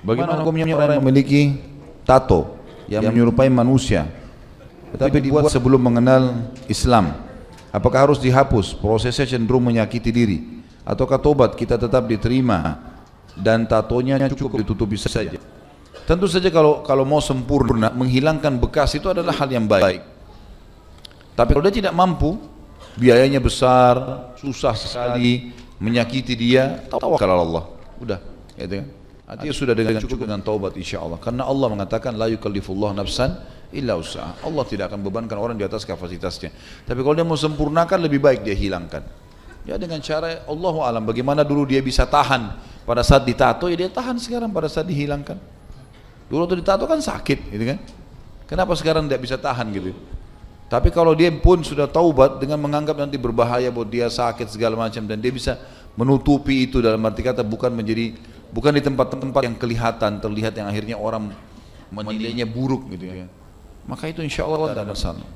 Bagaimana hukumnya orang yang memiliki tato yang menyerupai manusia tetapi dibuat sebelum mengenal Islam? Apakah harus dihapus? Prosesnya cenderung menyakiti diri. Ataukah tobat kita tetap diterima dan tatonya cukup ditutupi saja? Tentu saja kalau kalau mau sempurna menghilangkan bekas itu adalah hal yang baik. Tapi kalau dia tidak mampu, biayanya besar, susah sekali, menyakiti dia, tawakal Allah. Udah, gitu kan? Artinya sudah dengan cukup dengan taubat insya Allah. Karena Allah mengatakan la yukallifullah nafsan illa usaha. Allah tidak akan bebankan orang di atas kapasitasnya. Tapi kalau dia mau sempurnakan lebih baik dia hilangkan. Ya dengan cara Allah alam bagaimana dulu dia bisa tahan pada saat ditato ya dia tahan sekarang pada saat dihilangkan. Dulu waktu ditato kan sakit gitu kan. Kenapa sekarang tidak bisa tahan gitu? Tapi kalau dia pun sudah taubat dengan menganggap nanti berbahaya buat dia sakit segala macam dan dia bisa menutupi itu dalam arti kata bukan menjadi bukan di tempat-tempat yang kelihatan terlihat yang akhirnya orang menilainya buruk gitu ya maka itu insya Allah tidak ada masalah